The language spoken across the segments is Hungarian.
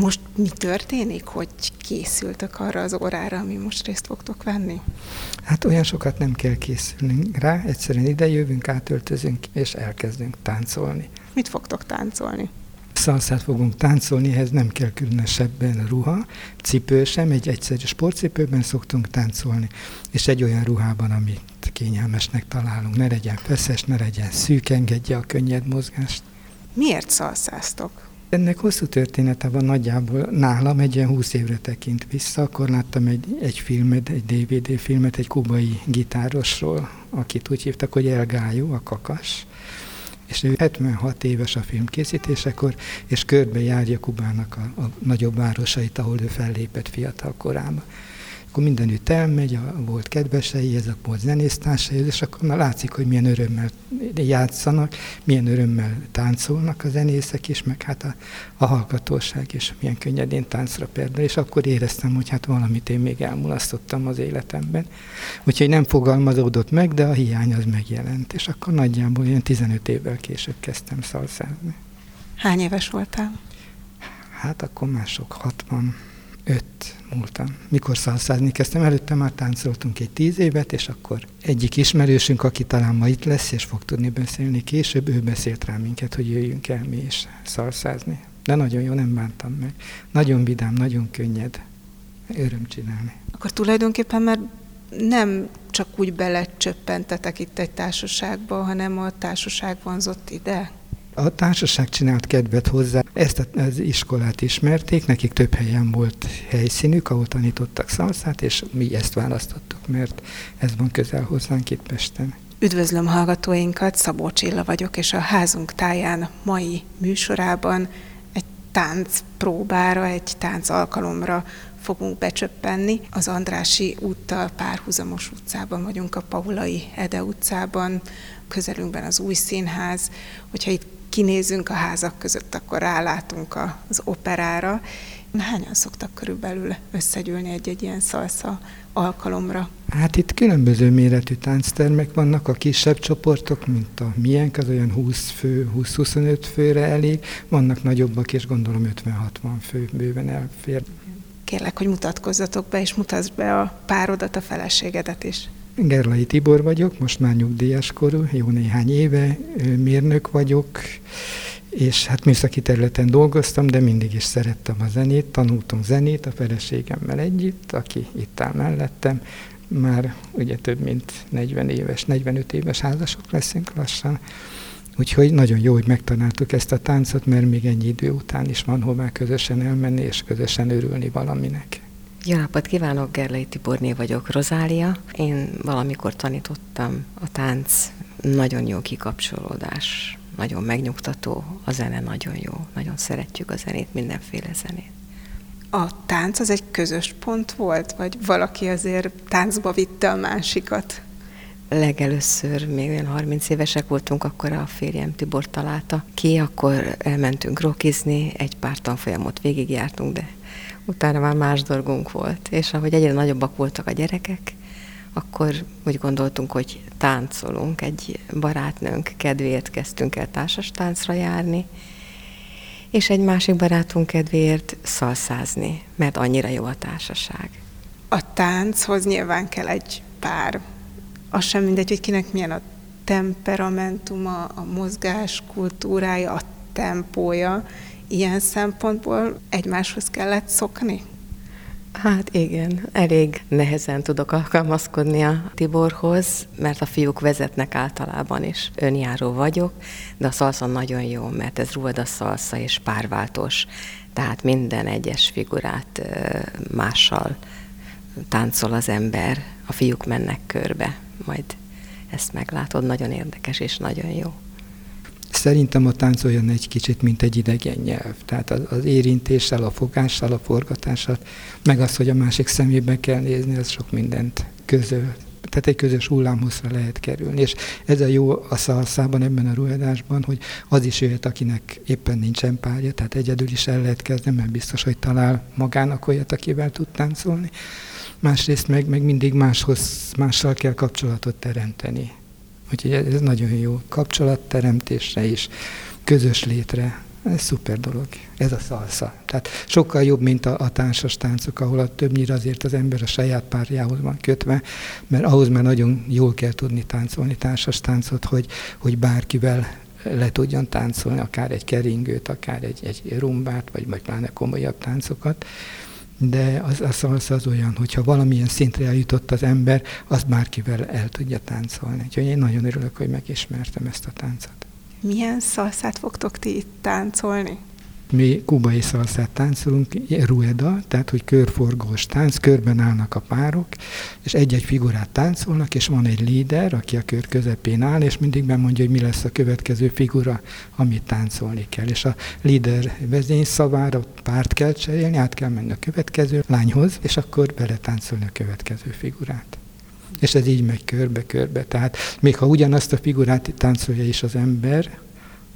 Most mi történik, hogy készültök arra az órára, ami most részt fogtok venni? Hát olyan sokat nem kell készülni rá, egyszerűen ide jövünk, átöltözünk, és elkezdünk táncolni. Mit fogtok táncolni? Szalszát fogunk táncolni, ehhez nem kell különösebben ruha, cipő sem, egy egyszerű sportcipőben szoktunk táncolni, és egy olyan ruhában, amit kényelmesnek találunk. Ne legyen feszes, ne legyen szűk, engedje a könnyed mozgást. Miért szalszáztok? Ennek hosszú története van nagyjából nálam, egy ilyen 20 évre tekint vissza. Akkor láttam egy, egy filmet, egy DVD filmet egy kubai gitárosról, akit úgy hívtak, hogy Elgályú, a kakas. És ő 76 éves a film készítésekor, és körbe járja Kubának a, a nagyobb városait, ahol ő fellépett fiatal korában akkor mindenütt elmegy, a volt kedvesei, ezek volt zenésztársai, és akkor na, látszik, hogy milyen örömmel játszanak, milyen örömmel táncolnak a zenészek is, meg hát a, a hallgatóság is milyen könnyedén táncra perdel, és akkor éreztem, hogy hát valamit én még elmulasztottam az életemben. Úgyhogy nem fogalmazódott meg, de a hiány az megjelent, és akkor nagyjából ilyen 15 évvel később kezdtem szalszázni. Hány éves voltál? Hát akkor mások 60 öt múltam. Mikor szalszázni kezdtem, előtte már táncoltunk egy tíz évet, és akkor egyik ismerősünk, aki talán ma itt lesz, és fog tudni beszélni később, ő beszélt rá minket, hogy jöjjünk el mi is szalszázni. De nagyon jó, nem bántam meg. Nagyon vidám, nagyon könnyed. Öröm csinálni. Akkor tulajdonképpen már nem csak úgy belecsöppentetek itt egy társaságba, hanem a társaság vonzott ide? A társaság csinált kedvet hozzá, ezt az iskolát ismerték, nekik több helyen volt helyszínük, ahol tanítottak szalszát, és mi ezt választottuk, mert ez van közel hozzánk itt Pesten. Üdvözlöm hallgatóinkat, Szabó Csilla vagyok, és a házunk táján mai műsorában egy tánc próbára, egy tánc alkalomra fogunk becsöppenni. Az Andrási úttal párhuzamos utcában vagyunk, a Paulai Ede utcában, közelünkben az új színház. Hogyha itt kinézünk a házak között, akkor rálátunk az operára. Hányan szoktak körülbelül összegyűlni egy-egy ilyen szalsza alkalomra? Hát itt különböző méretű tánctermek vannak, a kisebb csoportok, mint a miénk, az olyan 20 fő, 20-25 főre elég, vannak nagyobbak, és gondolom 50-60 fő bőven elfér. Kérlek, hogy mutatkozzatok be, és mutasd be a párodat, a feleségedet is. Gerlai Tibor vagyok, most már nyugdíjas korú, jó néhány éve, mérnök vagyok, és hát műszaki területen dolgoztam, de mindig is szerettem a zenét, tanultunk zenét a feleségemmel együtt, aki itt áll mellettem, már ugye több mint 40 éves, 45 éves házasok leszünk lassan, Úgyhogy nagyon jó, hogy megtanáltuk ezt a táncot, mert még ennyi idő után is van hová közösen elmenni és közösen örülni valaminek. Jó napot kívánok, Gerlei Tiborné vagyok, Rozália. Én valamikor tanítottam a tánc, nagyon jó kikapcsolódás, nagyon megnyugtató, a zene nagyon jó, nagyon szeretjük a zenét, mindenféle zenét. A tánc az egy közös pont volt, vagy valaki azért táncba vitte a másikat? Legelőször, még olyan 30 évesek voltunk, akkor a férjem Tibor találta ki, akkor elmentünk rokizni, egy pár tanfolyamot végigjártunk, de utána már más dolgunk volt. És ahogy egyre nagyobbak voltak a gyerekek, akkor úgy gondoltunk, hogy táncolunk. Egy barátnőnk kedvéért kezdtünk el társas táncra járni, és egy másik barátunk kedvéért szalszázni, mert annyira jó a társaság. A tánchoz nyilván kell egy pár. Az sem mindegy, hogy kinek milyen a temperamentuma, a mozgás kultúrája, a tempója, ilyen szempontból egymáshoz kellett szokni? Hát igen, elég nehezen tudok alkalmazkodni a Tiborhoz, mert a fiúk vezetnek általában is. Önjáró vagyok, de a szalsza nagyon jó, mert ez ruhada szalsza és párváltós. Tehát minden egyes figurát mással táncol az ember, a fiúk mennek körbe, majd ezt meglátod, nagyon érdekes és nagyon jó. Szerintem a tánc olyan egy kicsit, mint egy idegen nyelv. Tehát az, az érintéssel, a fogással, a forgatással, meg az, hogy a másik szemébe kell nézni, az sok mindent közöl. Tehát egy közös hullámhosszra lehet kerülni. És ez a jó a szalszában, ebben a ruhadásban, hogy az is jöhet, akinek éppen nincsen párja, tehát egyedül is el lehet kezdeni, mert biztos, hogy talál magának olyat, akivel tud táncolni. Másrészt meg, meg mindig máshoz, mással kell kapcsolatot teremteni Úgyhogy ez nagyon jó kapcsolatteremtésre is, közös létre Ez szuper dolog. Ez a szalsza. Tehát sokkal jobb, mint a, a társas táncok, ahol a többnyire azért az ember a saját párjához van kötve, mert ahhoz már nagyon jól kell tudni táncolni társas táncot, hogy, hogy bárkivel le tudjon táncolni, akár egy keringőt, akár egy, egy rumbát, vagy, vagy pláne komolyabb táncokat. De az, a szalsza az olyan, hogyha valamilyen szintre eljutott az ember, azt bárkivel el tudja táncolni. Úgyhogy én nagyon örülök, hogy megismertem ezt a táncot. Milyen szalszát fogtok ti itt táncolni? Mi kubai szalszát táncolunk, rueda, tehát hogy körforgós tánc, körben állnak a párok, és egy-egy figurát táncolnak, és van egy líder, aki a kör közepén áll, és mindig megmondja, hogy mi lesz a következő figura, amit táncolni kell. És a líder vezény szavára párt kell cserélni, át kell menni a következő lányhoz, és akkor bele táncolni a következő figurát. És ez így megy körbe-körbe. Tehát még ha ugyanazt a figurát táncolja is az ember,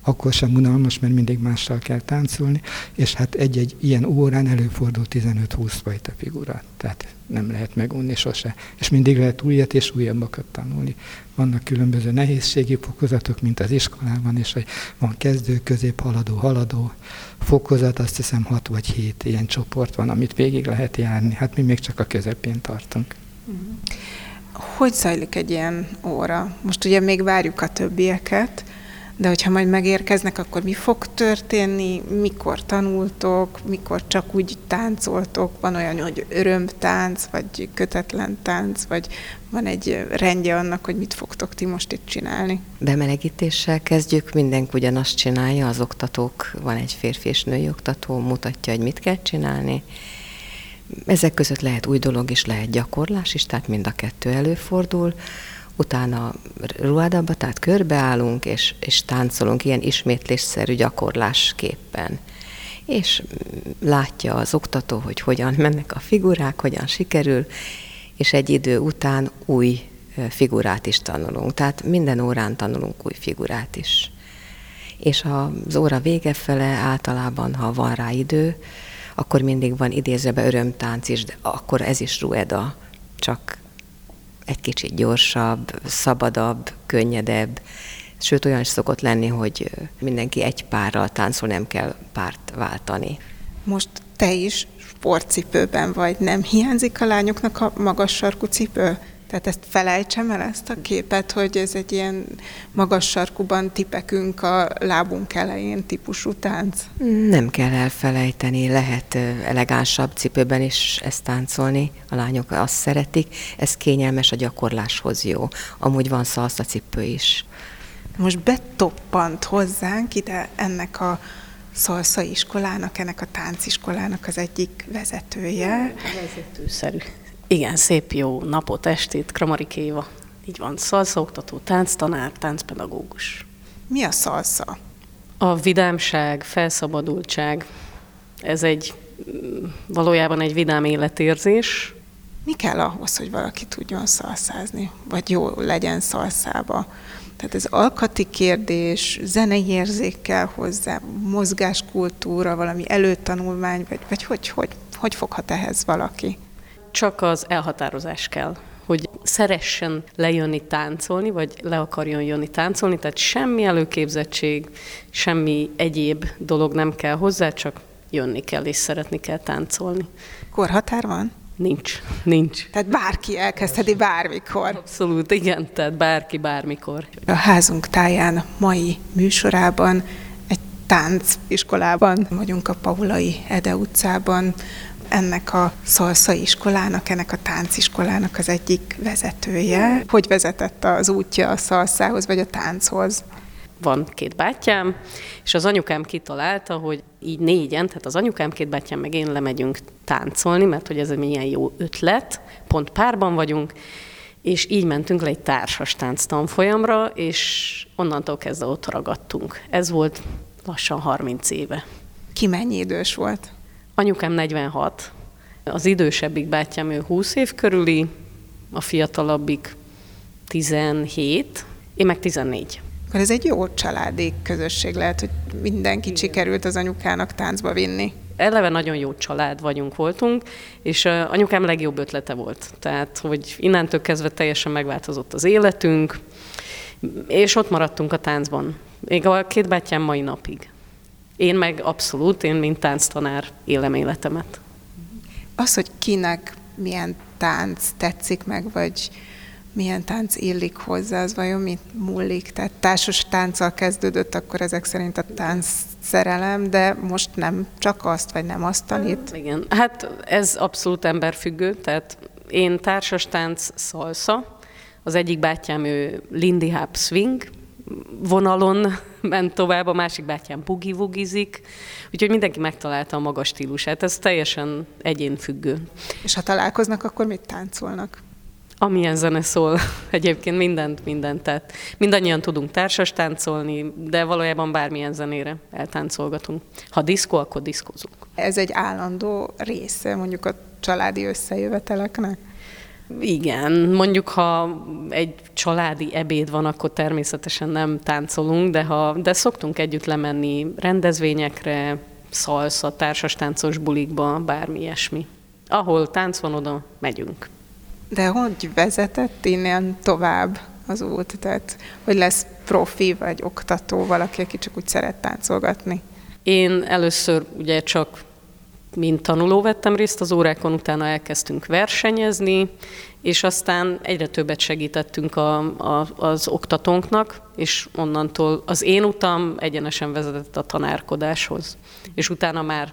akkor sem unalmas, mert mindig mással kell táncolni, és hát egy-egy ilyen órán előfordul 15-20 fajta figura, tehát nem lehet megunni sose. És mindig lehet újat és újabbakat tanulni. Vannak különböző nehézségi fokozatok, mint az iskolában, és hogy van kezdő, közép, haladó, haladó fokozat, azt hiszem 6 vagy 7 ilyen csoport van, amit végig lehet járni. Hát mi még csak a közepén tartunk. Mm-hmm. Hogy zajlik egy ilyen óra? Most ugye még várjuk a többieket, de hogyha majd megérkeznek, akkor mi fog történni, mikor tanultok, mikor csak úgy táncoltok, van olyan, hogy örömtánc, vagy kötetlen tánc, vagy van egy rendje annak, hogy mit fogtok ti most itt csinálni? Bemelegítéssel kezdjük, mindenki ugyanazt csinálja, az oktatók, van egy férfi és női oktató, mutatja, hogy mit kell csinálni, ezek között lehet új dolog is, lehet gyakorlás is, tehát mind a kettő előfordul. Utána ruhádába, tehát körbeállunk, és, és táncolunk ilyen ismétlésszerű gyakorlásképpen. És látja az oktató, hogy hogyan mennek a figurák, hogyan sikerül, és egy idő után új figurát is tanulunk. Tehát minden órán tanulunk új figurát is. És az óra vége fele általában, ha van rá idő, akkor mindig van idézőbe örömtánc is, de akkor ez is rueda, csak egy kicsit gyorsabb, szabadabb, könnyedebb, sőt olyan is szokott lenni, hogy mindenki egy párral táncol, nem kell párt váltani. Most te is sportcipőben vagy, nem hiányzik a lányoknak a magas sarkú cipő? Tehát ezt felejtsem el, ezt a képet, hogy ez egy ilyen magas sarkuban tipekünk a lábunk elején típusú tánc? Nem kell elfelejteni, lehet elegánsabb cipőben is ezt táncolni, a lányok azt szeretik, ez kényelmes a gyakorláshoz jó. Amúgy van szalsza cipő is. Most betoppant hozzánk ide ennek a szalsza iskolának, ennek a tánciskolának az egyik vezetője. Vezetőszerű. Igen, szép jó napot, estét, Kramarik Éva. Így van, szalszaoktató, tánctanár, táncpedagógus. Mi a szalsza? A vidámság, felszabadultság, ez egy valójában egy vidám életérzés. Mi kell ahhoz, hogy valaki tudjon szalszázni, vagy jó legyen szalszába? Tehát ez alkati kérdés, zenei érzék kell hozzá, mozgáskultúra, valami előtanulmány, vagy, vagy hogy, hogy, hogy foghat ehhez valaki? Csak az elhatározás kell hogy szeressen lejönni táncolni, vagy le akarjon jönni táncolni, tehát semmi előképzettség, semmi egyéb dolog nem kell hozzá, csak jönni kell és szeretni kell táncolni. Korhatár van? Nincs, nincs. Tehát bárki elkezdheti bármikor. Abszolút, igen, tehát bárki bármikor. A házunk táján mai műsorában egy tánciskolában vagyunk a Paulai Ede utcában, ennek a szalsza iskolának, ennek a tánciskolának az egyik vezetője. Hogy vezetett az útja a szalszához vagy a tánchoz? Van két bátyám, és az anyukám kitalálta, hogy így négyen, tehát az anyukám, két bátyám meg én lemegyünk táncolni, mert hogy ez egy milyen jó ötlet, pont párban vagyunk, és így mentünk le egy társas tánc tanfolyamra, és onnantól kezdve ott ragadtunk. Ez volt lassan 30 éve. Ki mennyi idős volt? Anyukám 46, az idősebbik bátyám ő 20 év körüli, a fiatalabbik 17, én meg 14. Akkor ez egy jó családi közösség lehet, hogy mindenki Igen. sikerült az anyukának táncba vinni. Eleve nagyon jó család vagyunk, voltunk, és anyukám legjobb ötlete volt. Tehát, hogy innentől kezdve teljesen megváltozott az életünk, és ott maradtunk a táncban. Még a két bátyám mai napig. Én meg abszolút, én mint tánctanár élem életemet. Az, hogy kinek milyen tánc tetszik meg, vagy milyen tánc illik hozzá, az vajon mit múlik? Tehát társas tánccal kezdődött, akkor ezek szerint a tánc szerelem, de most nem csak azt, vagy nem azt tanít? Igen, hát ez abszolút emberfüggő, tehát én társas tánc szalsza, az egyik bátyám ő Lindy Hop Swing, vonalon ment tovább, a másik bátyám bugi-vugizik, úgyhogy mindenki megtalálta a maga stílusát, ez teljesen egyénfüggő. És ha találkoznak, akkor mit táncolnak? Amilyen zene szól, egyébként mindent, mindent. Tehát mindannyian tudunk társas táncolni, de valójában bármilyen zenére eltáncolgatunk. Ha diszkó, akkor diszkozunk. Ez egy állandó része mondjuk a családi összejöveteleknek? Igen, mondjuk ha egy családi ebéd van, akkor természetesen nem táncolunk, de, ha, de szoktunk együtt lemenni rendezvényekre, szalsza, társas táncos bulikba, bármi ilyesmi. Ahol tánc van, oda megyünk. De hogy vezetett innen tovább az út? Tehát, hogy lesz profi vagy oktató, valaki, aki csak úgy szeret táncolgatni? Én először ugye csak mint tanuló vettem részt az órákon, utána elkezdtünk versenyezni, és aztán egyre többet segítettünk a, a, az oktatónknak, és onnantól az én utam egyenesen vezetett a tanárkodáshoz. És utána már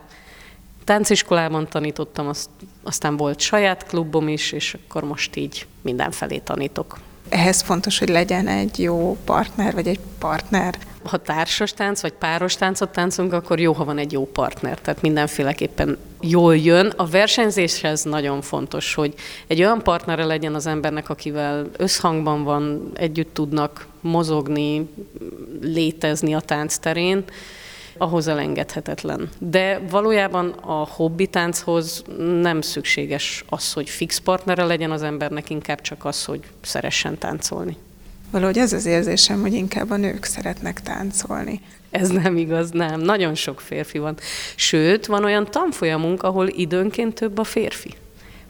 tánciskolában tanítottam, azt, aztán volt saját klubom is, és akkor most így mindenfelé tanítok. Ehhez fontos, hogy legyen egy jó partner, vagy egy partner. Ha társas tánc, vagy páros táncot táncunk, akkor jó, ha van egy jó partner. Tehát mindenféleképpen jól jön. A versenyzéshez nagyon fontos, hogy egy olyan partnere legyen az embernek, akivel összhangban van, együtt tudnak mozogni, létezni a tánc terén, ahhoz elengedhetetlen. De valójában a hobbi tánchoz nem szükséges az, hogy fix partnere legyen az embernek, inkább csak az, hogy szeressen táncolni. Valahogy ez az érzésem, hogy inkább a nők szeretnek táncolni. Ez nem igaz, nem. Nagyon sok férfi van. Sőt, van olyan tanfolyamunk, ahol időnként több a férfi.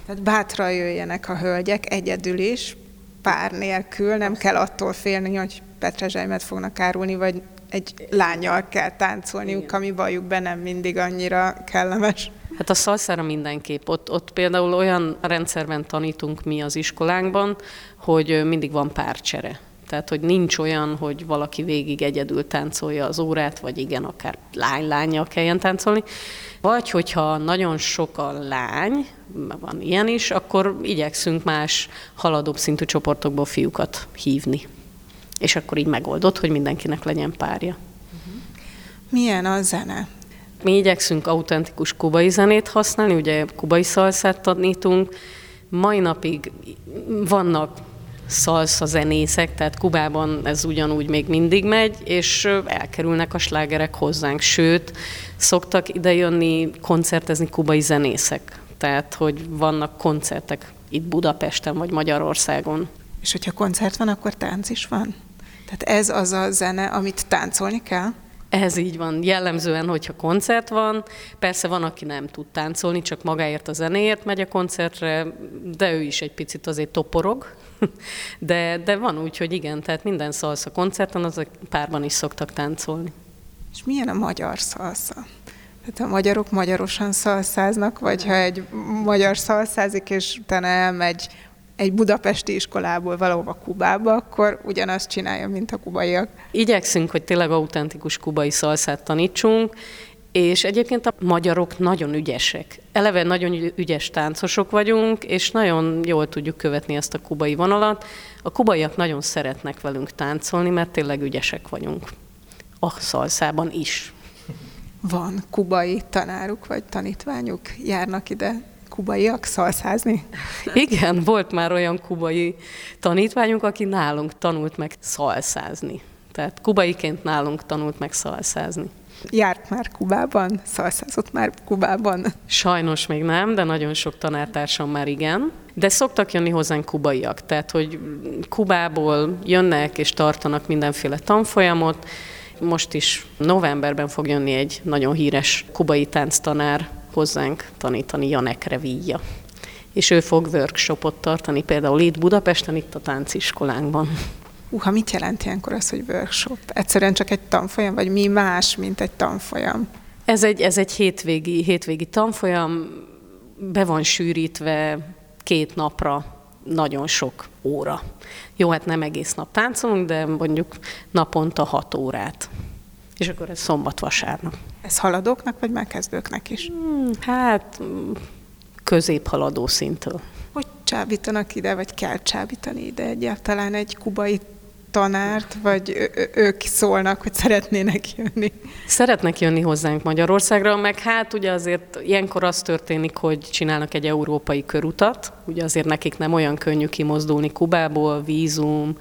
Tehát bátran jöjjenek a hölgyek egyedül is, pár nélkül, nem kell attól félni, hogy petrezselymet fognak árulni, vagy egy lányjal kell táncolniuk, Igen. ami bajukban nem mindig annyira kellemes. Hát a szalszára mindenképp. Ott, ott például olyan rendszerben tanítunk mi az iskolánkban, hogy mindig van párcsere. Tehát, hogy nincs olyan, hogy valaki végig egyedül táncolja az órát, vagy igen, akár lány-lányjal kelljen táncolni. Vagy hogyha nagyon sok a lány, van ilyen is, akkor igyekszünk más haladóbb szintű csoportokból fiúkat hívni és akkor így megoldott, hogy mindenkinek legyen párja. Milyen a zene? Mi igyekszünk autentikus kubai zenét használni, ugye kubai szalszát tanítunk. Mai napig vannak szalsza zenészek, tehát Kubában ez ugyanúgy még mindig megy, és elkerülnek a slágerek hozzánk. Sőt, szoktak idejönni koncertezni kubai zenészek. Tehát, hogy vannak koncertek itt Budapesten vagy Magyarországon. És hogyha koncert van, akkor tánc is van? Tehát ez az a zene, amit táncolni kell? Ez így van. Jellemzően, hogyha koncert van, persze van, aki nem tud táncolni, csak magáért a zenéért megy a koncertre, de ő is egy picit azért toporog. De, de van úgy, hogy igen, tehát minden szalsza koncerten, azok párban is szoktak táncolni. És milyen a magyar szalsza? Tehát a magyarok magyarosan szalszáznak, vagy ha egy magyar szalszázik, és utána elmegy egy budapesti iskolából valahova Kubába, akkor ugyanazt csinálja, mint a kubaiak. Igyekszünk, hogy tényleg autentikus kubai szalszát tanítsunk, és egyébként a magyarok nagyon ügyesek. Eleve nagyon ügyes táncosok vagyunk, és nagyon jól tudjuk követni ezt a kubai vonalat. A kubaiak nagyon szeretnek velünk táncolni, mert tényleg ügyesek vagyunk. A szalszában is. Van kubai tanáruk vagy tanítványuk? Járnak ide kubaiak szalszázni? Igen, volt már olyan kubai tanítványunk, aki nálunk tanult meg szalszázni. Tehát kubaiként nálunk tanult meg szalszázni. Járt már Kubában? Szalszázott már Kubában? Sajnos még nem, de nagyon sok tanártársam már igen. De szoktak jönni hozzánk kubaiak, tehát hogy Kubából jönnek és tartanak mindenféle tanfolyamot. Most is novemberben fog jönni egy nagyon híres kubai tánctanár hozzánk tanítani Janek Revilla. És ő fog workshopot tartani például itt Budapesten, itt a tánciskolánkban. Uha, mit jelent ilyenkor az, hogy workshop? Egyszerűen csak egy tanfolyam, vagy mi más, mint egy tanfolyam? Ez egy, ez egy hétvégi, hétvégi tanfolyam, be van sűrítve két napra nagyon sok óra. Jó, hát nem egész nap táncolunk, de mondjuk naponta hat órát. És akkor ez szombat-vasárnap. Ez haladóknak, vagy már kezdőknek is? Hmm, hát középhaladó szintől. Hogy csábítanak ide, vagy kell csábítani ide egyáltalán egy kubai tanárt, vagy ők szólnak, hogy szeretnének jönni? Szeretnek jönni hozzánk Magyarországra, meg hát ugye azért ilyenkor az történik, hogy csinálnak egy európai körutat, ugye azért nekik nem olyan könnyű kimozdulni Kubából, vízum,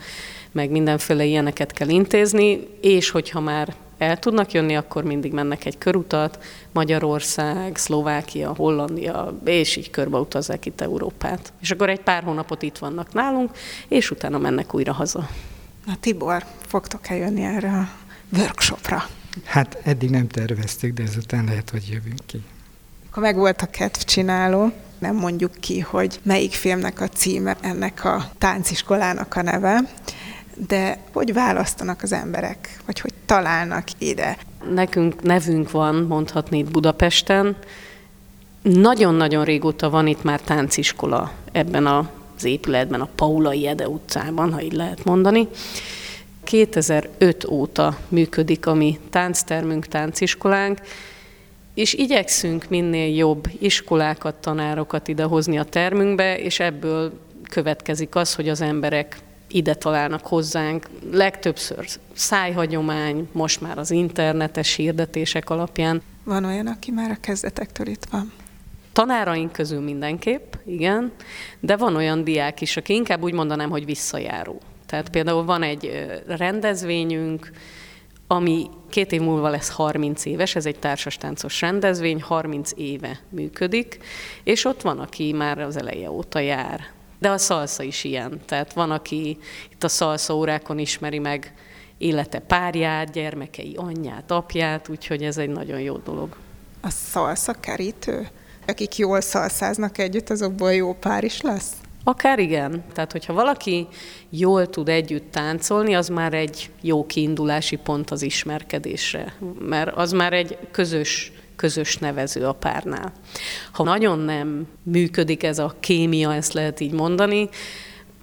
meg mindenféle ilyeneket kell intézni, és hogyha már el tudnak jönni, akkor mindig mennek egy körutat, Magyarország, Szlovákia, Hollandia, és így körbeutazzák itt Európát. És akkor egy pár hónapot itt vannak nálunk, és utána mennek újra haza. Na Tibor, fogtok-e jönni erre a workshopra? Hát eddig nem terveztük, de ezután lehet, hogy jövünk ki. Akkor meg volt a kedvcsináló, nem mondjuk ki, hogy melyik filmnek a címe, ennek a tánciskolának a neve, de hogy választanak az emberek, vagy hogy találnak ide? Nekünk nevünk van, mondhatni itt Budapesten. Nagyon-nagyon régóta van itt már tánciskola ebben az épületben, a Paulai Ede utcában, ha így lehet mondani. 2005 óta működik a mi tánctermünk, tánciskolánk, és igyekszünk minél jobb iskolákat, tanárokat idehozni a termünkbe, és ebből következik az, hogy az emberek ide találnak hozzánk. Legtöbbször szájhagyomány, most már az internetes hirdetések alapján. Van olyan, aki már a kezdetektől itt van? Tanáraink közül mindenképp, igen, de van olyan diák is, aki inkább úgy mondanám, hogy visszajáró. Tehát például van egy rendezvényünk, ami két év múlva lesz 30 éves, ez egy társastáncos rendezvény, 30 éve működik, és ott van, aki már az eleje óta jár. De a szalsza is ilyen. Tehát van, aki itt a szalsza órákon ismeri meg élete párját, gyermekei anyját, apját, úgyhogy ez egy nagyon jó dolog. A szalsza kerítő? Akik jól szalszáznak együtt, azokból jó pár is lesz? Akár igen. Tehát, hogyha valaki jól tud együtt táncolni, az már egy jó kiindulási pont az ismerkedésre, mert az már egy közös közös nevező a párnál. Ha nagyon nem működik ez a kémia, ezt lehet így mondani,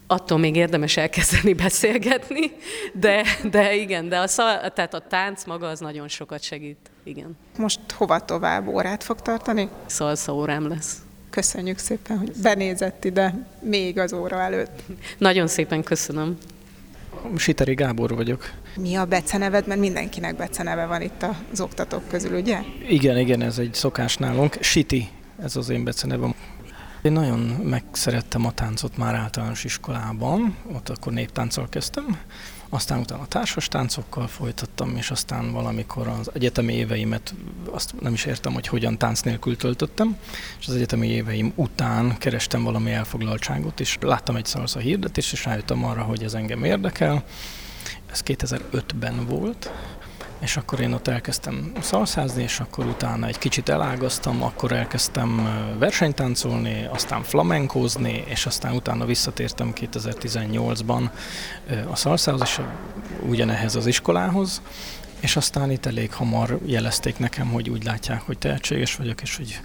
attól még érdemes elkezdeni beszélgetni, de, de igen, de a, szal, tehát a tánc maga az nagyon sokat segít, igen. Most hova tovább órát fog tartani? Szalsza órám lesz. Köszönjük szépen, hogy benézett ide még az óra előtt. Nagyon szépen köszönöm. Siteri Gábor vagyok. Mi a beceneved? Mert mindenkinek beceneve van itt az oktatók közül, ugye? Igen, igen, ez egy szokás nálunk. Siti, ez az én becenevem. Én nagyon megszerettem a táncot már általános iskolában, ott akkor néptánccal kezdtem, aztán utána társas táncokkal folytattam, és aztán valamikor az egyetemi éveimet, azt nem is értem, hogy hogyan tánc nélkül töltöttem, és az egyetemi éveim után kerestem valami elfoglaltságot, és láttam egy szalsza hirdetést, és rájöttem arra, hogy ez engem érdekel. Ez 2005-ben volt, és akkor én ott elkezdtem szalszázni, és akkor utána egy kicsit elágaztam, akkor elkezdtem versenytáncolni, aztán flamenkózni, és aztán utána visszatértem 2018-ban a szalszához, és ugyanehhez az iskolához, és aztán itt elég hamar jelezték nekem, hogy úgy látják, hogy tehetséges vagyok, és hogy,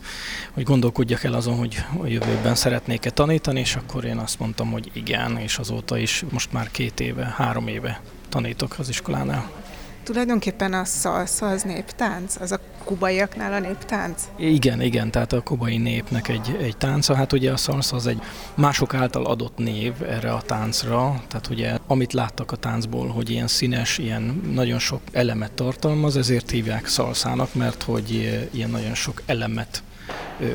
hogy gondolkodjak el azon, hogy a jövőben szeretnék-e tanítani, és akkor én azt mondtam, hogy igen, és azóta is most már két éve, három éve tanítok az iskolánál. Tulajdonképpen a szalsza az néptánc? Az a kubaiaknál a néptánc? Igen, igen, tehát a kubai népnek egy, egy tánca. Hát ugye a szalsza az egy mások által adott név erre a táncra, tehát ugye amit láttak a táncból, hogy ilyen színes, ilyen nagyon sok elemet tartalmaz, ezért hívják szalszának, mert hogy ilyen nagyon sok elemet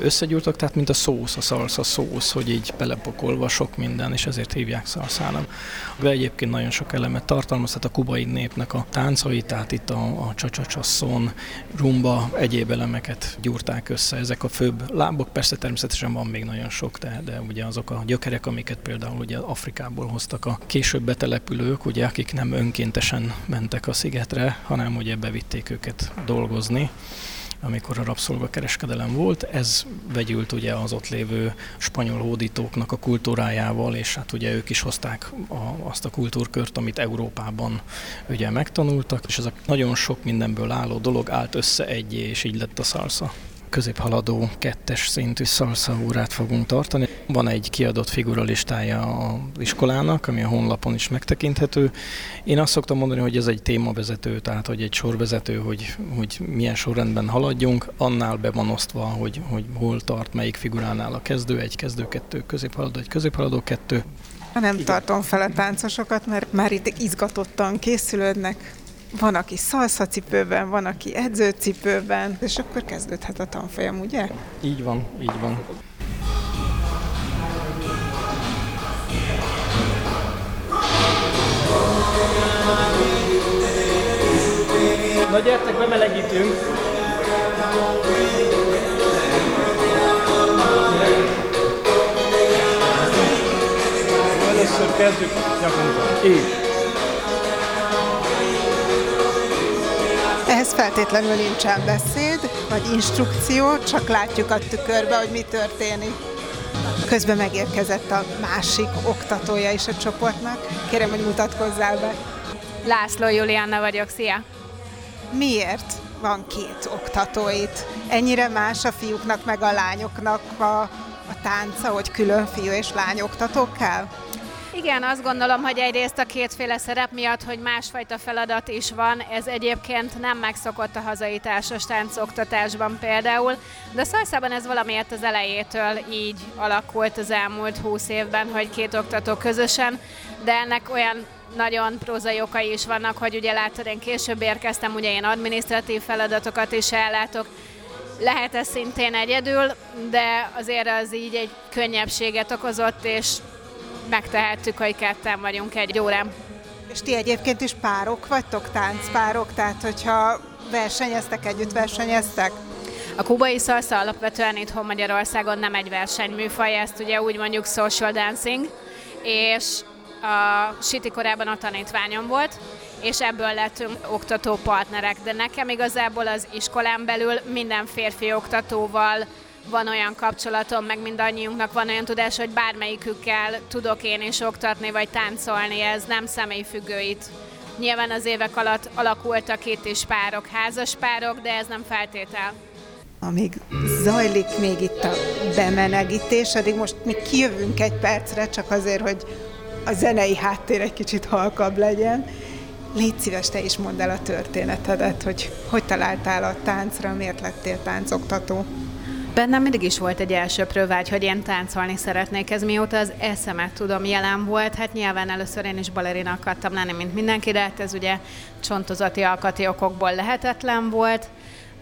összegyúrtak, tehát mint a szósz, a szalsza szósz, hogy így belepakolva sok minden, és ezért hívják szalszának. De egyébként nagyon sok elemet tartalmaz, tehát a kubai népnek a táncai, tehát itt a, a csacsacsasszon, rumba, egyéb elemeket gyúrták össze. Ezek a főbb lábok, persze természetesen van még nagyon sok, de, de ugye azok a gyökerek, amiket például ugye Afrikából hoztak a később betelepülők, ugye, akik nem önkéntesen mentek a szigetre, hanem ugye bevitték őket dolgozni amikor a rabszolgakereskedelem volt. Ez vegyült ugye az ott lévő spanyol hódítóknak a kultúrájával, és hát ugye ők is hozták a, azt a kultúrkört, amit Európában ugye megtanultak, és ez a nagyon sok mindenből álló dolog állt össze egyé, és így lett a szalsza középhaladó kettes szintű szalsza órát fogunk tartani. Van egy kiadott figuralistája az iskolának, ami a honlapon is megtekinthető. Én azt szoktam mondani, hogy ez egy témavezető, tehát hogy egy sorvezető, hogy, hogy milyen sorrendben haladjunk, annál be van osztva, hogy, hogy hol tart, melyik figuránál a kezdő, egy kezdő, kettő, középhaladó, egy középhaladó, kettő. Nem Igen. tartom fel a táncosokat, mert már itt izgatottan készülődnek, van, aki szalszacipőben, van, aki edzőcipőben, és akkor kezdődhet a tanfolyam, ugye? Így van, így van. Na gyertek, bemelegítünk! Először kezdjük nyakunkat. Így. Ehhez feltétlenül nincsen beszéd, vagy instrukció, csak látjuk a tükörbe, hogy mi történik. Közben megérkezett a másik oktatója is a csoportnak. Kérem, hogy mutatkozzál be. László Julianna vagyok, szia! Miért van két oktatóit? Ennyire más a fiúknak meg a lányoknak a, a tánca, hogy külön fiú és lány oktatók kell? Igen, azt gondolom, hogy egyrészt a kétféle szerep miatt, hogy másfajta feladat is van, ez egyébként nem megszokott a hazai társas táncoktatásban például, de szajszában ez valamiért az elejétől így alakult az elmúlt húsz évben, hogy két oktató közösen, de ennek olyan nagyon prózai okai is vannak, hogy ugye látod, én később érkeztem, ugye én adminisztratív feladatokat is ellátok, lehet ez szintén egyedül, de azért az így egy könnyebbséget okozott, és megtehettük, hogy ketten vagyunk egy órán. És ti egyébként is párok vagytok, táncpárok, tehát hogyha versenyeztek, együtt versenyeztek? A kubai szalsza alapvetően itthon Magyarországon nem egy versenyműfaj, ezt ugye úgy mondjuk social dancing, és a Siti korában a tanítványom volt, és ebből lettünk oktató partnerek, de nekem igazából az iskolán belül minden férfi oktatóval van olyan kapcsolatom, meg mindannyiunknak van olyan tudás, hogy bármelyikükkel tudok én is oktatni, vagy táncolni, ez nem személyfüggő itt. Nyilván az évek alatt alakultak itt is párok, házas párok, de ez nem feltétel. Amíg zajlik még itt a bemenegítés, addig most még kijövünk egy percre, csak azért, hogy a zenei háttér egy kicsit halkabb legyen. Légy szíves, te is mondd el a történetedet, hogy hogy találtál a táncra, miért lettél táncoktató. Bennem mindig is volt egy elsőprő vágy, hogy én táncolni szeretnék. Ez mióta az eszemet tudom jelen volt. Hát nyilván először én is balerina akartam lenni, mint mindenki, de hát ez ugye csontozati alkati okokból lehetetlen volt.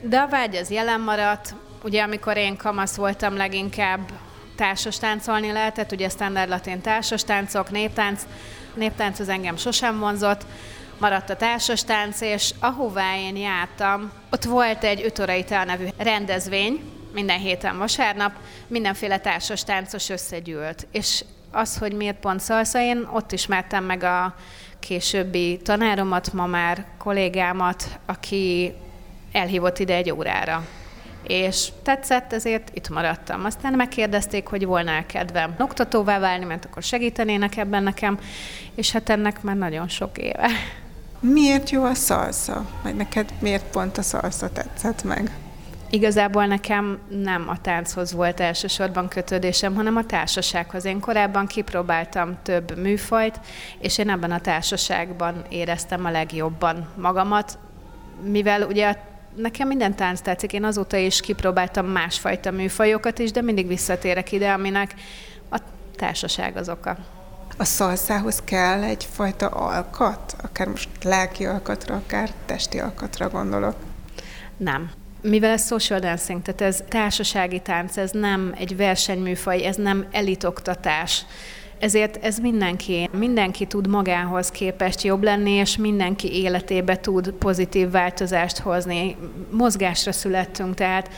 De a vágy az jelen maradt. Ugye amikor én kamasz voltam, leginkább társas táncolni lehetett, ugye standard latin társas táncok, néptánc. Néptánc az engem sosem vonzott maradt a társas tánc, és ahová én jártam, ott volt egy Ötorai nevű rendezvény, minden héten vasárnap mindenféle társas táncos összegyűlt. És az, hogy miért pont szalsza, én ott ismertem meg a későbbi tanáromat, ma már kollégámat, aki elhívott ide egy órára. És tetszett, ezért itt maradtam. Aztán megkérdezték, hogy volna kedvem oktatóvá válni, mert akkor segítenének ebben nekem, és hát ennek már nagyon sok éve. Miért jó a szalsza? Vagy neked miért pont a szalsza tetszett meg? Igazából nekem nem a tánchoz volt elsősorban kötődésem, hanem a társasághoz. Én korábban kipróbáltam több műfajt, és én ebben a társaságban éreztem a legjobban magamat, mivel ugye nekem minden tánc tetszik, én azóta is kipróbáltam másfajta műfajokat is, de mindig visszatérek ide, aminek a társaság az oka. A szalszához kell egyfajta alkat, akár most lelki alkatra, akár testi alkatra gondolok. Nem mivel ez social dancing, tehát ez társasági tánc, ez nem egy versenyműfaj, ez nem elitoktatás, ezért ez mindenki, mindenki tud magához képest jobb lenni, és mindenki életébe tud pozitív változást hozni. Mozgásra születtünk, tehát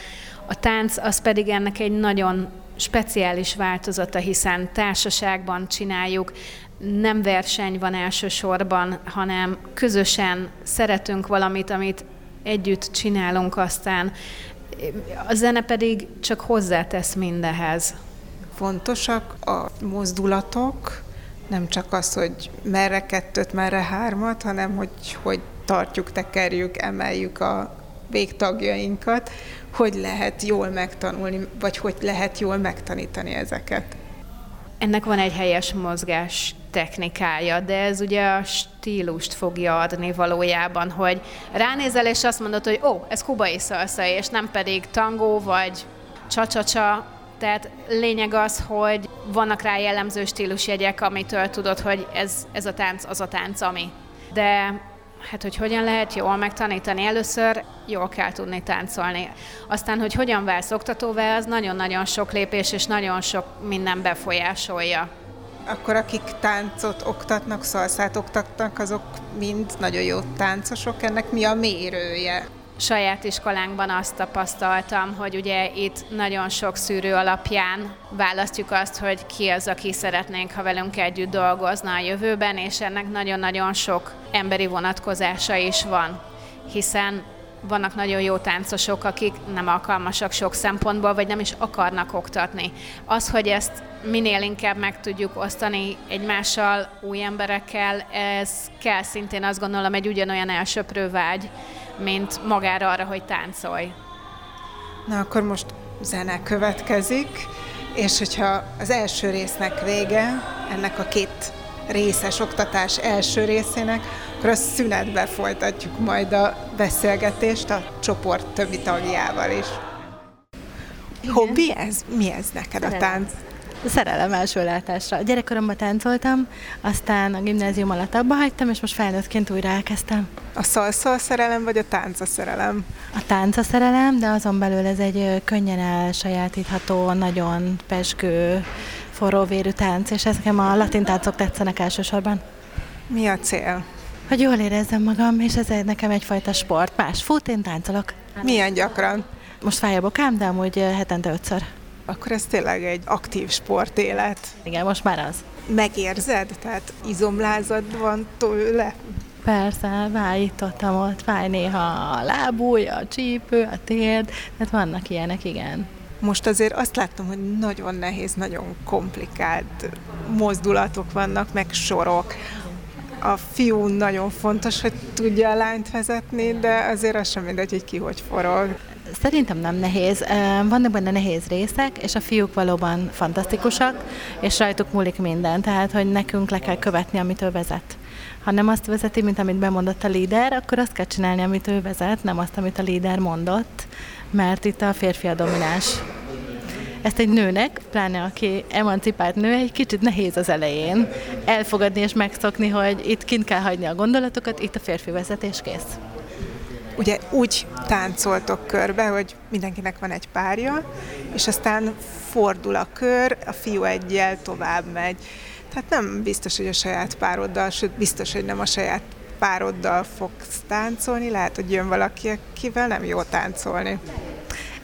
a tánc az pedig ennek egy nagyon speciális változata, hiszen társaságban csináljuk, nem verseny van elsősorban, hanem közösen szeretünk valamit, amit együtt csinálunk, aztán a zene pedig csak hozzátesz mindehez. Fontosak a mozdulatok, nem csak az, hogy merre kettőt, merre hármat, hanem hogy, hogy tartjuk, tekerjük, emeljük a végtagjainkat, hogy lehet jól megtanulni, vagy hogy lehet jól megtanítani ezeket. Ennek van egy helyes mozgás technikája, de ez ugye a stílust fogja adni valójában, hogy ránézel és azt mondod, hogy ó, ez kubai szalsza, és nem pedig tangó vagy csacsacsa, tehát lényeg az, hogy vannak rá jellemző stílusjegyek, amitől tudod, hogy ez, ez a tánc az a tánc, ami. De hát hogy hogyan lehet jól megtanítani. Először jól kell tudni táncolni. Aztán, hogy hogyan válsz oktatóvá, az nagyon-nagyon sok lépés és nagyon sok minden befolyásolja. Akkor akik táncot oktatnak, szalszát oktatnak, azok mind nagyon jó táncosok. Ennek mi a mérője? saját iskolánkban azt tapasztaltam, hogy ugye itt nagyon sok szűrő alapján választjuk azt, hogy ki az, aki szeretnénk, ha velünk együtt dolgozna a jövőben, és ennek nagyon-nagyon sok emberi vonatkozása is van, hiszen vannak nagyon jó táncosok, akik nem alkalmasak sok szempontból, vagy nem is akarnak oktatni. Az, hogy ezt minél inkább meg tudjuk osztani egymással, új emberekkel, ez kell szintén azt gondolom egy ugyanolyan elsöprő vágy, mint magára arra, hogy táncolj. Na akkor most zene következik, és hogyha az első résznek vége, ennek a két részes oktatás első részének, akkor a szünetbe folytatjuk majd a beszélgetést a csoport többi tagjával is. Igen. Hobbi ez? Mi ez neked a tánc? Szerelem első látásra. Gyerekkoromban táncoltam, aztán a gimnázium alatt abba hagytam, és most felnőttként újra elkezdtem. A szalsza a szerelem, vagy a tánc a szerelem? A tánc a szerelem, de azon belül ez egy könnyen elsajátítható, nagyon pesgő, forróvérű tánc, és ezek a latin táncok tetszenek elsősorban. Mi a cél? Hogy jól érezzem magam, és ez nekem egyfajta sport. Más fut, én táncolok. Milyen gyakran? Most fáj a bokám, de amúgy hetente ötször akkor ez tényleg egy aktív sportélet. Igen, most már az. Megérzed? Tehát izomlázad van tőle? Persze, vájítottam ott, fáj néha a lábúj, a csípő, a térd, tehát vannak ilyenek, igen. Most azért azt láttam, hogy nagyon nehéz, nagyon komplikált mozdulatok vannak, meg sorok. A fiú nagyon fontos, hogy tudja a lányt vezetni, de azért az sem mindegy, hogy ki hogy forog. Szerintem nem nehéz. Vannak benne nehéz részek, és a fiúk valóban fantasztikusak, és rajtuk múlik minden, tehát hogy nekünk le kell követni, amit ő vezet. Ha nem azt vezeti, mint amit bemondott a líder, akkor azt kell csinálni, amit ő vezet, nem azt, amit a líder mondott, mert itt a férfi a domináns. Ezt egy nőnek, pláne aki emancipált nő, egy kicsit nehéz az elején elfogadni és megszokni, hogy itt kint kell hagyni a gondolatokat, itt a férfi vezetés kész ugye úgy táncoltok körbe, hogy mindenkinek van egy párja, és aztán fordul a kör, a fiú egyel tovább megy. Tehát nem biztos, hogy a saját pároddal, sőt biztos, hogy nem a saját pároddal fogsz táncolni, lehet, hogy jön valaki, akivel nem jó táncolni.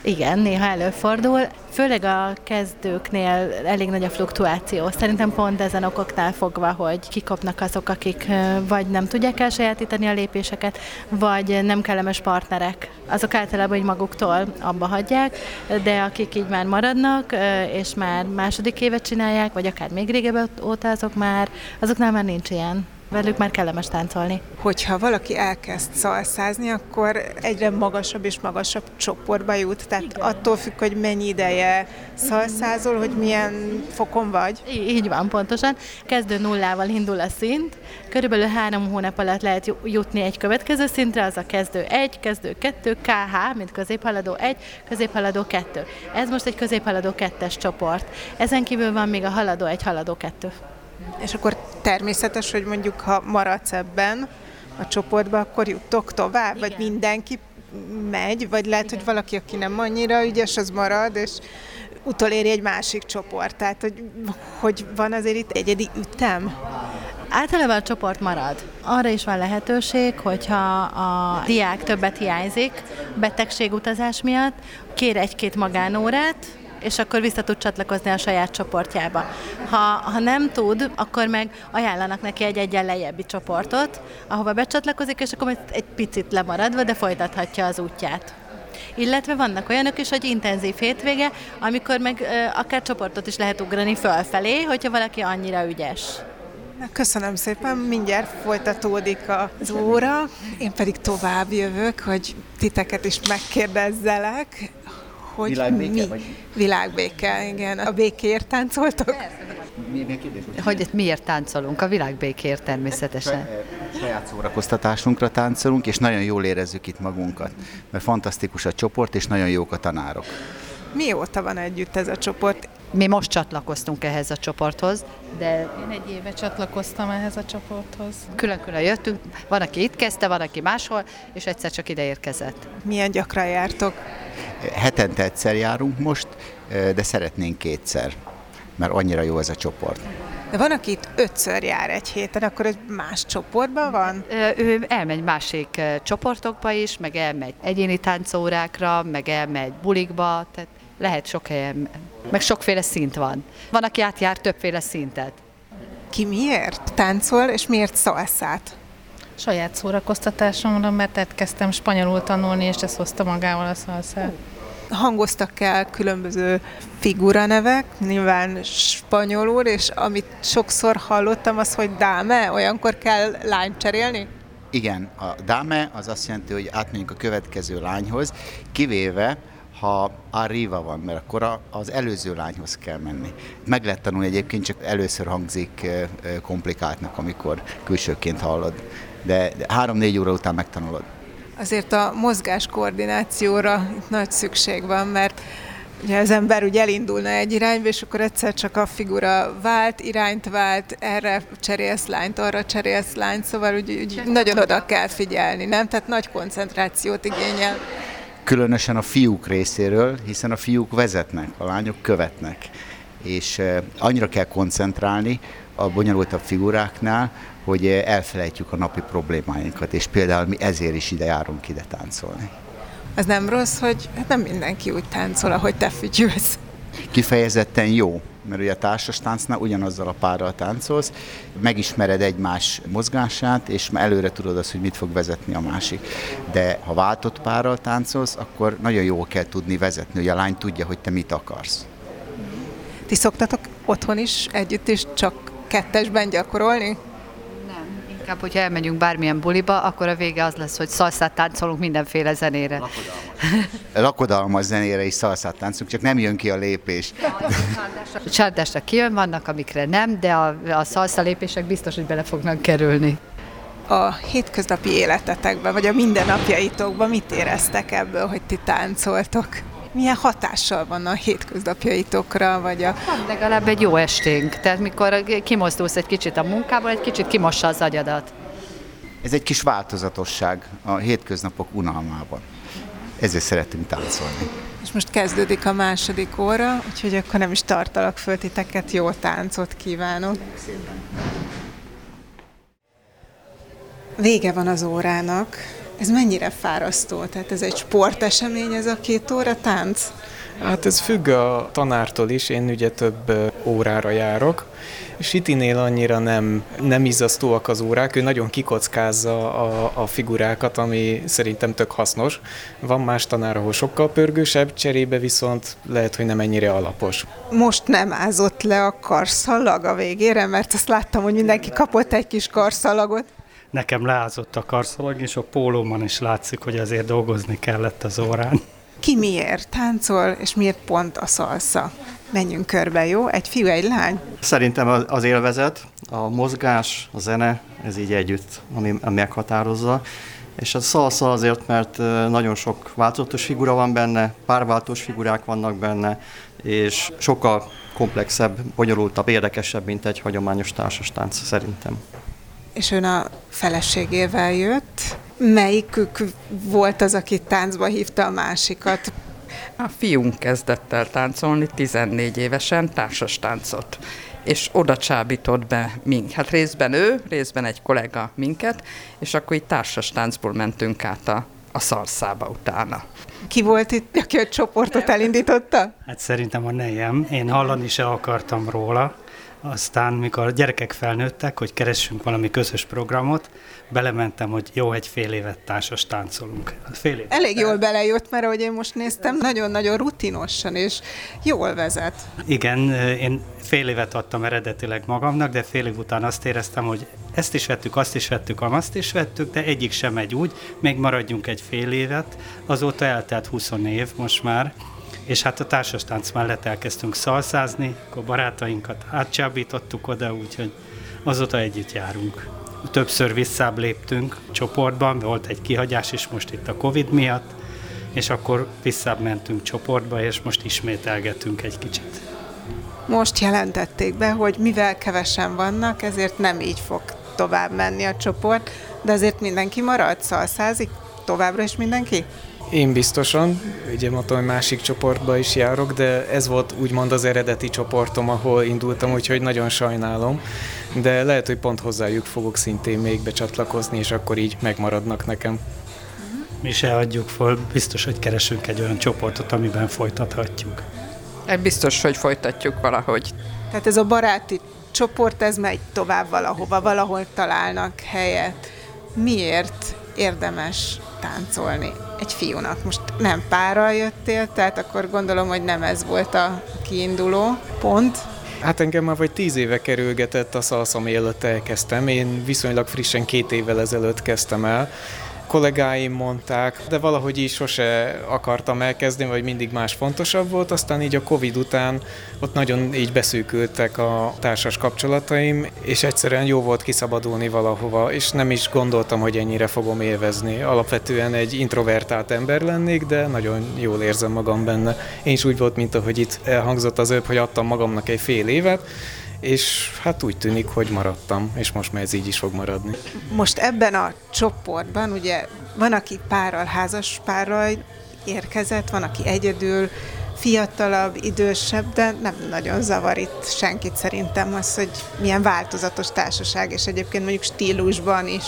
Igen, néha előfordul. Főleg a kezdőknél elég nagy a fluktuáció. Szerintem pont ezen okoknál fogva, hogy kikopnak azok, akik vagy nem tudják elsajátítani a lépéseket, vagy nem kellemes partnerek. Azok általában hogy maguktól abba hagyják, de akik így már maradnak, és már második évet csinálják, vagy akár még régebb óta azok már, azoknál már nincs ilyen velük már kellemes táncolni. Hogyha valaki elkezd szalszázni, akkor egyre magasabb és magasabb csoportba jut, tehát Igen. attól függ, hogy mennyi ideje szalszázol, hogy milyen fokon vagy. Így van, pontosan. Kezdő nullával indul a szint, körülbelül három hónap alatt lehet jutni egy következő szintre, az a kezdő egy, kezdő kettő, KH, mint középhaladó egy, középhaladó kettő. Ez most egy középhaladó kettes csoport. Ezen kívül van még a haladó egy, haladó kettő. És akkor természetes, hogy mondjuk ha maradsz ebben a csoportban, akkor juttok tovább, Igen. vagy mindenki megy, vagy lehet, Igen. hogy valaki, aki nem annyira ügyes, az marad, és utoléri egy másik csoport. Tehát, hogy, hogy van azért itt egyedi ütem? Általában a csoport marad. Arra is van lehetőség, hogyha a diák többet hiányzik betegségutazás miatt, kér egy-két magánórát, és akkor vissza tud csatlakozni a saját csoportjába. Ha, ha nem tud, akkor meg ajánlanak neki egy egyen lejjebbi csoportot, ahova becsatlakozik, és akkor egy picit lemaradva, de folytathatja az útját. Illetve vannak olyanok is, hogy intenzív hétvége, amikor meg akár csoportot is lehet ugrani fölfelé, hogyha valaki annyira ügyes. Köszönöm szépen, mindjárt folytatódik az óra, én pedig tovább jövök, hogy titeket is megkérdezzelek, hogy Világbéke, mi? Vagy? Világbéke, igen. A békért táncoltok? Mi, mi a kérdés? Hogy miért táncolunk? A világbékért természetesen. Saját szórakoztatásunkra táncolunk, és nagyon jól érezzük itt magunkat, mert fantasztikus a csoport, és nagyon jók a tanárok. Mióta van együtt ez a csoport? Mi most csatlakoztunk ehhez a csoporthoz, de Én egy éve csatlakoztam ehhez a csoporthoz. külön-külön jöttünk. Van, aki itt kezdte, van, aki máshol, és egyszer csak ide érkezett. Milyen gyakran jártok? Hetente egyszer járunk most, de szeretnénk kétszer, mert annyira jó ez a csoport. De van, aki itt ötször jár egy héten, akkor ez más csoportban van? Ő elmegy másik csoportokba is, meg elmegy egyéni táncórákra, meg elmegy bulikba, tehát lehet sok helyen, meg sokféle szint van. Van, aki átjár többféle szintet. Ki miért táncol, és miért szalszát? Saját szórakoztatásomra, mert elkezdtem spanyolul tanulni, és ez hozta magával a szalszát. Hangoztak el különböző figuranevek, nyilván spanyolul, és amit sokszor hallottam, az, hogy dáme, olyankor kell lányt cserélni? Igen, a dame az azt jelenti, hogy átmegyünk a következő lányhoz, kivéve, ha arriva van, mert akkor az előző lányhoz kell menni. Meg lehet tanulni egyébként, csak először hangzik komplikáltnak, amikor külsőként hallod. De de három-négy óra után megtanulod. Azért a mozgás koordinációra itt nagy szükség van, mert ugye az ember úgy elindulna egy irányba, és akkor egyszer csak a figura vált, irányt vált, erre cserélsz lányt, arra cserélsz lányt, szóval úgy, úgy nagyon oda kell figyelni, nem? Tehát nagy koncentrációt igényel. Különösen a fiúk részéről, hiszen a fiúk vezetnek, a lányok követnek. És eh, annyira kell koncentrálni a bonyolultabb figuráknál, hogy eh, elfelejtjük a napi problémáinkat, és például mi ezért is ide járunk ide táncolni. Az nem rossz, hogy hát nem mindenki úgy táncol, ahogy te fütyülsz. Kifejezetten jó, mert ugye a társas táncnál ugyanazzal a párral táncolsz, megismered egymás mozgását, és előre tudod azt, hogy mit fog vezetni a másik. De ha váltott párral táncolsz, akkor nagyon jól kell tudni vezetni, hogy a lány tudja, hogy te mit akarsz. Ti szoktatok otthon is együtt is csak kettesben gyakorolni? Inkább, hogyha elmegyünk bármilyen buliba, akkor a vége az lesz, hogy szalszát táncolunk mindenféle zenére. Lakodalmas zenére is szalszát táncunk, csak nem jön ki a lépés. A csárdásra kijön, vannak, amikre nem, de a, a szalsza lépések biztos, hogy bele fognak kerülni. A hétköznapi életetekben, vagy a mindennapjaitokban mit éreztek ebből, hogy ti táncoltok? Milyen hatással van a hétköznapjaitokra, vagy a... Legalább egy jó esténk, tehát mikor kimozdulsz egy kicsit a munkából, egy kicsit kimossa az agyadat. Ez egy kis változatosság a hétköznapok unalmában. Ezért szeretünk táncolni. És most kezdődik a második óra, úgyhogy akkor nem is tartalak föl titeket, jó táncot kívánok. Vége van az órának. Ez mennyire fárasztó? Tehát ez egy sportesemény, ez a két óra tánc? Hát ez függ a tanártól is, én ugye több órára járok. Sitinél annyira nem, nem izzasztóak az órák, ő nagyon kikockázza a, a figurákat, ami szerintem tök hasznos. Van más tanár, ahol sokkal pörgősebb, cserébe viszont lehet, hogy nem ennyire alapos. Most nem ázott le a karszallag a végére, mert azt láttam, hogy mindenki kapott egy kis karszalagot. Nekem leázott a karszalag, és a pólómon is látszik, hogy azért dolgozni kellett az órán. Ki miért táncol, és miért pont a szalsza? Menjünk körbe, jó? Egy fiú, egy lány? Szerintem az- élvezet, a mozgás, a zene, ez így együtt, ami ami meghatározza. És a szalsza azért, mert nagyon sok változatos figura van benne, párváltós figurák vannak benne, és sokkal komplexebb, bonyolultabb, érdekesebb, mint egy hagyományos társas tánc szerintem. És ön a feleségével jött. Melyikük volt az, aki táncba hívta a másikat? A fiunk kezdett el táncolni 14 évesen, társas táncot és oda csábított be minket. Hát részben ő, részben egy kollega minket, és akkor így társas táncból mentünk át a, a szarszába utána. Ki volt itt, aki a csoportot elindította? Hát szerintem a nejem. Én hallani se akartam róla. Aztán, mikor a gyerekek felnőttek, hogy keressünk valami közös programot, belementem, hogy jó, egy fél évet társas táncolunk. Fél évet. Elég jól belejött, mert ahogy én most néztem, nagyon-nagyon rutinosan és jól vezet. Igen, én fél évet adtam eredetileg magamnak, de fél év után azt éreztem, hogy ezt is vettük, azt is vettük, azt is vettük, de egyik sem megy úgy, még maradjunk egy fél évet. Azóta eltelt 20 év most már, és hát a társastánc mellett elkezdtünk szalszázni, akkor barátainkat átcsábítottuk oda, úgyhogy azóta együtt járunk. Többször visszább léptünk csoportban, volt egy kihagyás is most itt a Covid miatt, és akkor visszább mentünk csoportba, és most ismételgetünk egy kicsit. Most jelentették be, hogy mivel kevesen vannak, ezért nem így fog tovább menni a csoport, de azért mindenki marad, szalszázik továbbra is mindenki? Én biztosan, ugye mondtam, hogy másik csoportba is járok, de ez volt úgymond az eredeti csoportom, ahol indultam, úgyhogy nagyon sajnálom, de lehet, hogy pont hozzájuk fogok szintén még becsatlakozni, és akkor így megmaradnak nekem. Mi se adjuk föl, biztos, hogy keresünk egy olyan csoportot, amiben folytathatjuk. Biztos, hogy folytatjuk valahogy. Tehát ez a baráti csoport, ez megy tovább valahova, valahol találnak helyet. Miért érdemes táncolni egy fiúnak? Most nem párral jöttél, tehát akkor gondolom, hogy nem ez volt a kiinduló pont. Hát engem már vagy tíz éve kerülgetett a szalsza, mielőtt elkezdtem. Én viszonylag frissen két évvel ezelőtt kezdtem el, kollégáim mondták, de valahogy így sose akartam elkezdeni, vagy mindig más fontosabb volt, aztán így a Covid után ott nagyon így beszűkültek a társas kapcsolataim, és egyszerűen jó volt kiszabadulni valahova, és nem is gondoltam, hogy ennyire fogom élvezni. Alapvetően egy introvertált ember lennék, de nagyon jól érzem magam benne. Én is úgy volt, mint ahogy itt elhangzott az öbb, hogy adtam magamnak egy fél évet, és hát úgy tűnik, hogy maradtam, és most már ez így is fog maradni. Most ebben a csoportban ugye van, aki párral, házas párral érkezett, van, aki egyedül, fiatalabb, idősebb, de nem nagyon zavar itt senkit szerintem az, hogy milyen változatos társaság, és egyébként mondjuk stílusban is,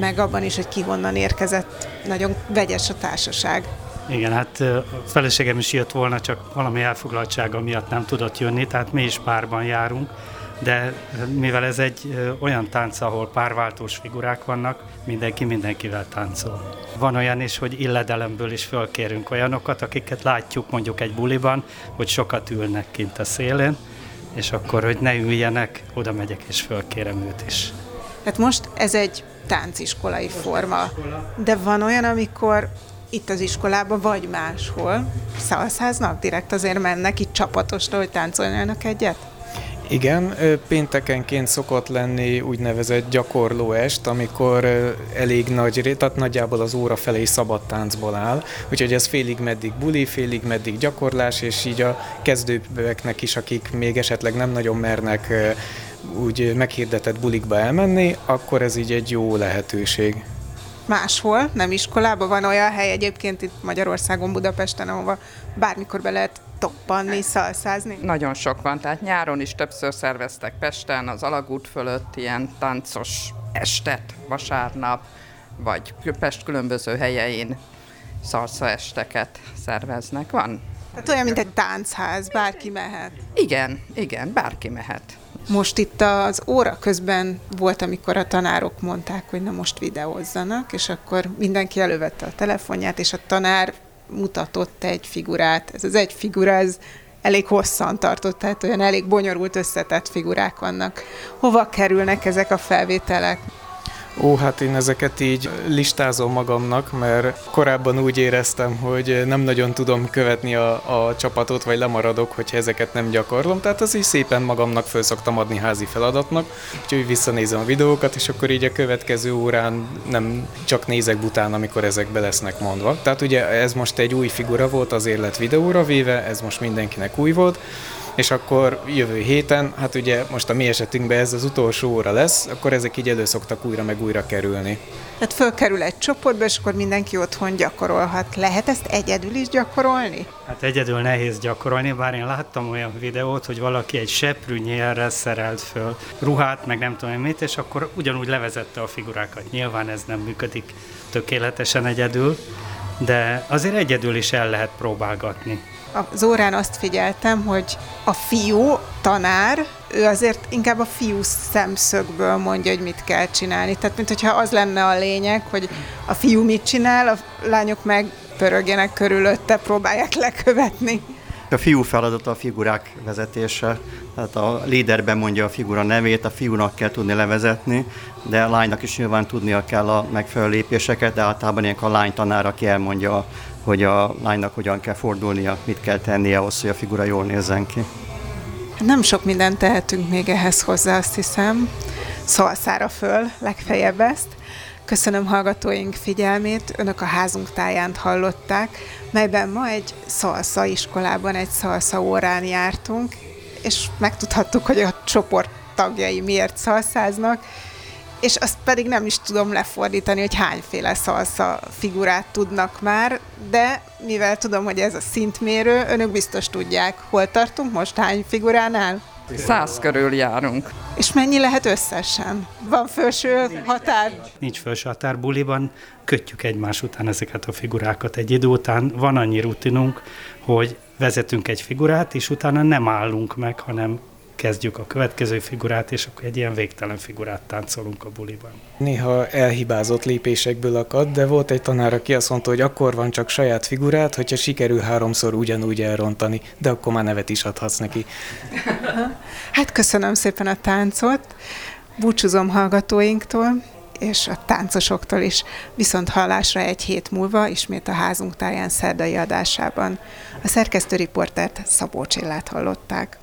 meg abban is, hogy ki honnan érkezett, nagyon vegyes a társaság. Igen, hát a feleségem is jött volna, csak valami elfoglaltsága miatt nem tudott jönni, tehát mi is párban járunk, de mivel ez egy olyan tánc, ahol párváltós figurák vannak, mindenki mindenkivel táncol. Van olyan is, hogy illedelemből is fölkérünk olyanokat, akiket látjuk mondjuk egy buliban, hogy sokat ülnek kint a szélén, és akkor, hogy ne üljenek, oda megyek és fölkérem őt is. Tehát most ez egy tánciskolai forma, de van olyan, amikor itt az iskolában, vagy máshol. Szalszáznak, direkt azért mennek itt csapatosra, hogy táncoljanak egyet? Igen, péntekenként szokott lenni úgynevezett gyakorló est, amikor elég nagy, tehát nagyjából az óra felé szabad táncból áll, úgyhogy ez félig meddig buli, félig meddig gyakorlás, és így a kezdőknek is, akik még esetleg nem nagyon mernek úgy meghirdetett bulikba elmenni, akkor ez így egy jó lehetőség máshol, nem iskolában. Van olyan hely egyébként itt Magyarországon, Budapesten, ahova bármikor be lehet toppanni, szalszázni? Nagyon sok van, tehát nyáron is többször szerveztek Pesten, az Alagút fölött ilyen táncos estet, vasárnap, vagy Pest különböző helyein szalsza esteket szerveznek. Van? Tehát olyan, mint egy táncház, bárki mehet. Igen, igen, bárki mehet. Most itt az óra közben volt, amikor a tanárok mondták, hogy na most videózzanak, és akkor mindenki elővette a telefonját, és a tanár mutatott egy figurát. Ez az egy figura, ez elég hosszan tartott, tehát olyan elég bonyolult összetett figurák vannak. Hova kerülnek ezek a felvételek? Ó, hát én ezeket így listázom magamnak, mert korábban úgy éreztem, hogy nem nagyon tudom követni a, a csapatot, vagy lemaradok, hogyha ezeket nem gyakorlom, tehát az is szépen magamnak föl szoktam adni házi feladatnak, úgyhogy visszanézem a videókat, és akkor így a következő órán nem csak nézek bután, amikor ezekbe lesznek mondva. Tehát ugye ez most egy új figura volt, azért lett videóra véve, ez most mindenkinek új volt, és akkor jövő héten, hát ugye most a mi esetünkben ez az utolsó óra lesz, akkor ezek így elő szoktak újra meg újra kerülni. Tehát fölkerül egy csoportba, és akkor mindenki otthon gyakorolhat. Lehet ezt egyedül is gyakorolni? Hát egyedül nehéz gyakorolni, bár én láttam olyan videót, hogy valaki egy seprűnyélre szerelt föl ruhát, meg nem tudom mit, és akkor ugyanúgy levezette a figurákat. Nyilván ez nem működik tökéletesen egyedül, de azért egyedül is el lehet próbálgatni. Az órán azt figyeltem, hogy a fiú tanár, ő azért inkább a fiú szemszögből mondja, hogy mit kell csinálni. Tehát, mint hogyha az lenne a lényeg, hogy a fiú mit csinál, a lányok meg pörögjenek körülötte, próbálják lekövetni. A fiú feladata a figurák vezetése, tehát a líderben mondja a figura nevét, a fiúnak kell tudni levezetni, de a lánynak is nyilván tudnia kell a megfelelő lépéseket, de általában ilyenkor a lány tanár, aki elmondja, hogy a lánynak hogyan kell fordulnia, mit kell tennie ahhoz, hogy a figura jól nézzen ki. Nem sok mindent tehetünk még ehhez hozzá, azt hiszem. Szalszára föl, legfeljebb ezt. Köszönöm hallgatóink figyelmét, önök a házunk táján hallották, melyben ma egy szalsza iskolában, egy szalsza órán jártunk, és megtudhattuk, hogy a csoport tagjai miért szalszáznak, és azt pedig nem is tudom lefordítani, hogy hányféle szalsza figurát tudnak már, de mivel tudom, hogy ez a szintmérő, önök biztos tudják, hol tartunk most, hány figuránál? Száz körül járunk. És mennyi lehet összesen? Van felső határ? Nincs felső határ buliban, kötjük egymás után ezeket a figurákat. Egy idő után van annyi rutinunk, hogy vezetünk egy figurát, és utána nem állunk meg, hanem kezdjük a következő figurát, és akkor egy ilyen végtelen figurát táncolunk a buliban. Néha elhibázott lépésekből akad, de volt egy tanár, aki azt mondta, hogy akkor van csak saját figurát, hogyha sikerül háromszor ugyanúgy elrontani, de akkor már nevet is adhatsz neki. Hát köszönöm szépen a táncot, búcsúzom hallgatóinktól, és a táncosoktól is. Viszont hallásra egy hét múlva ismét a házunk táján szerdai adásában. A szerkesztő riportert Szabó Csillát hallották.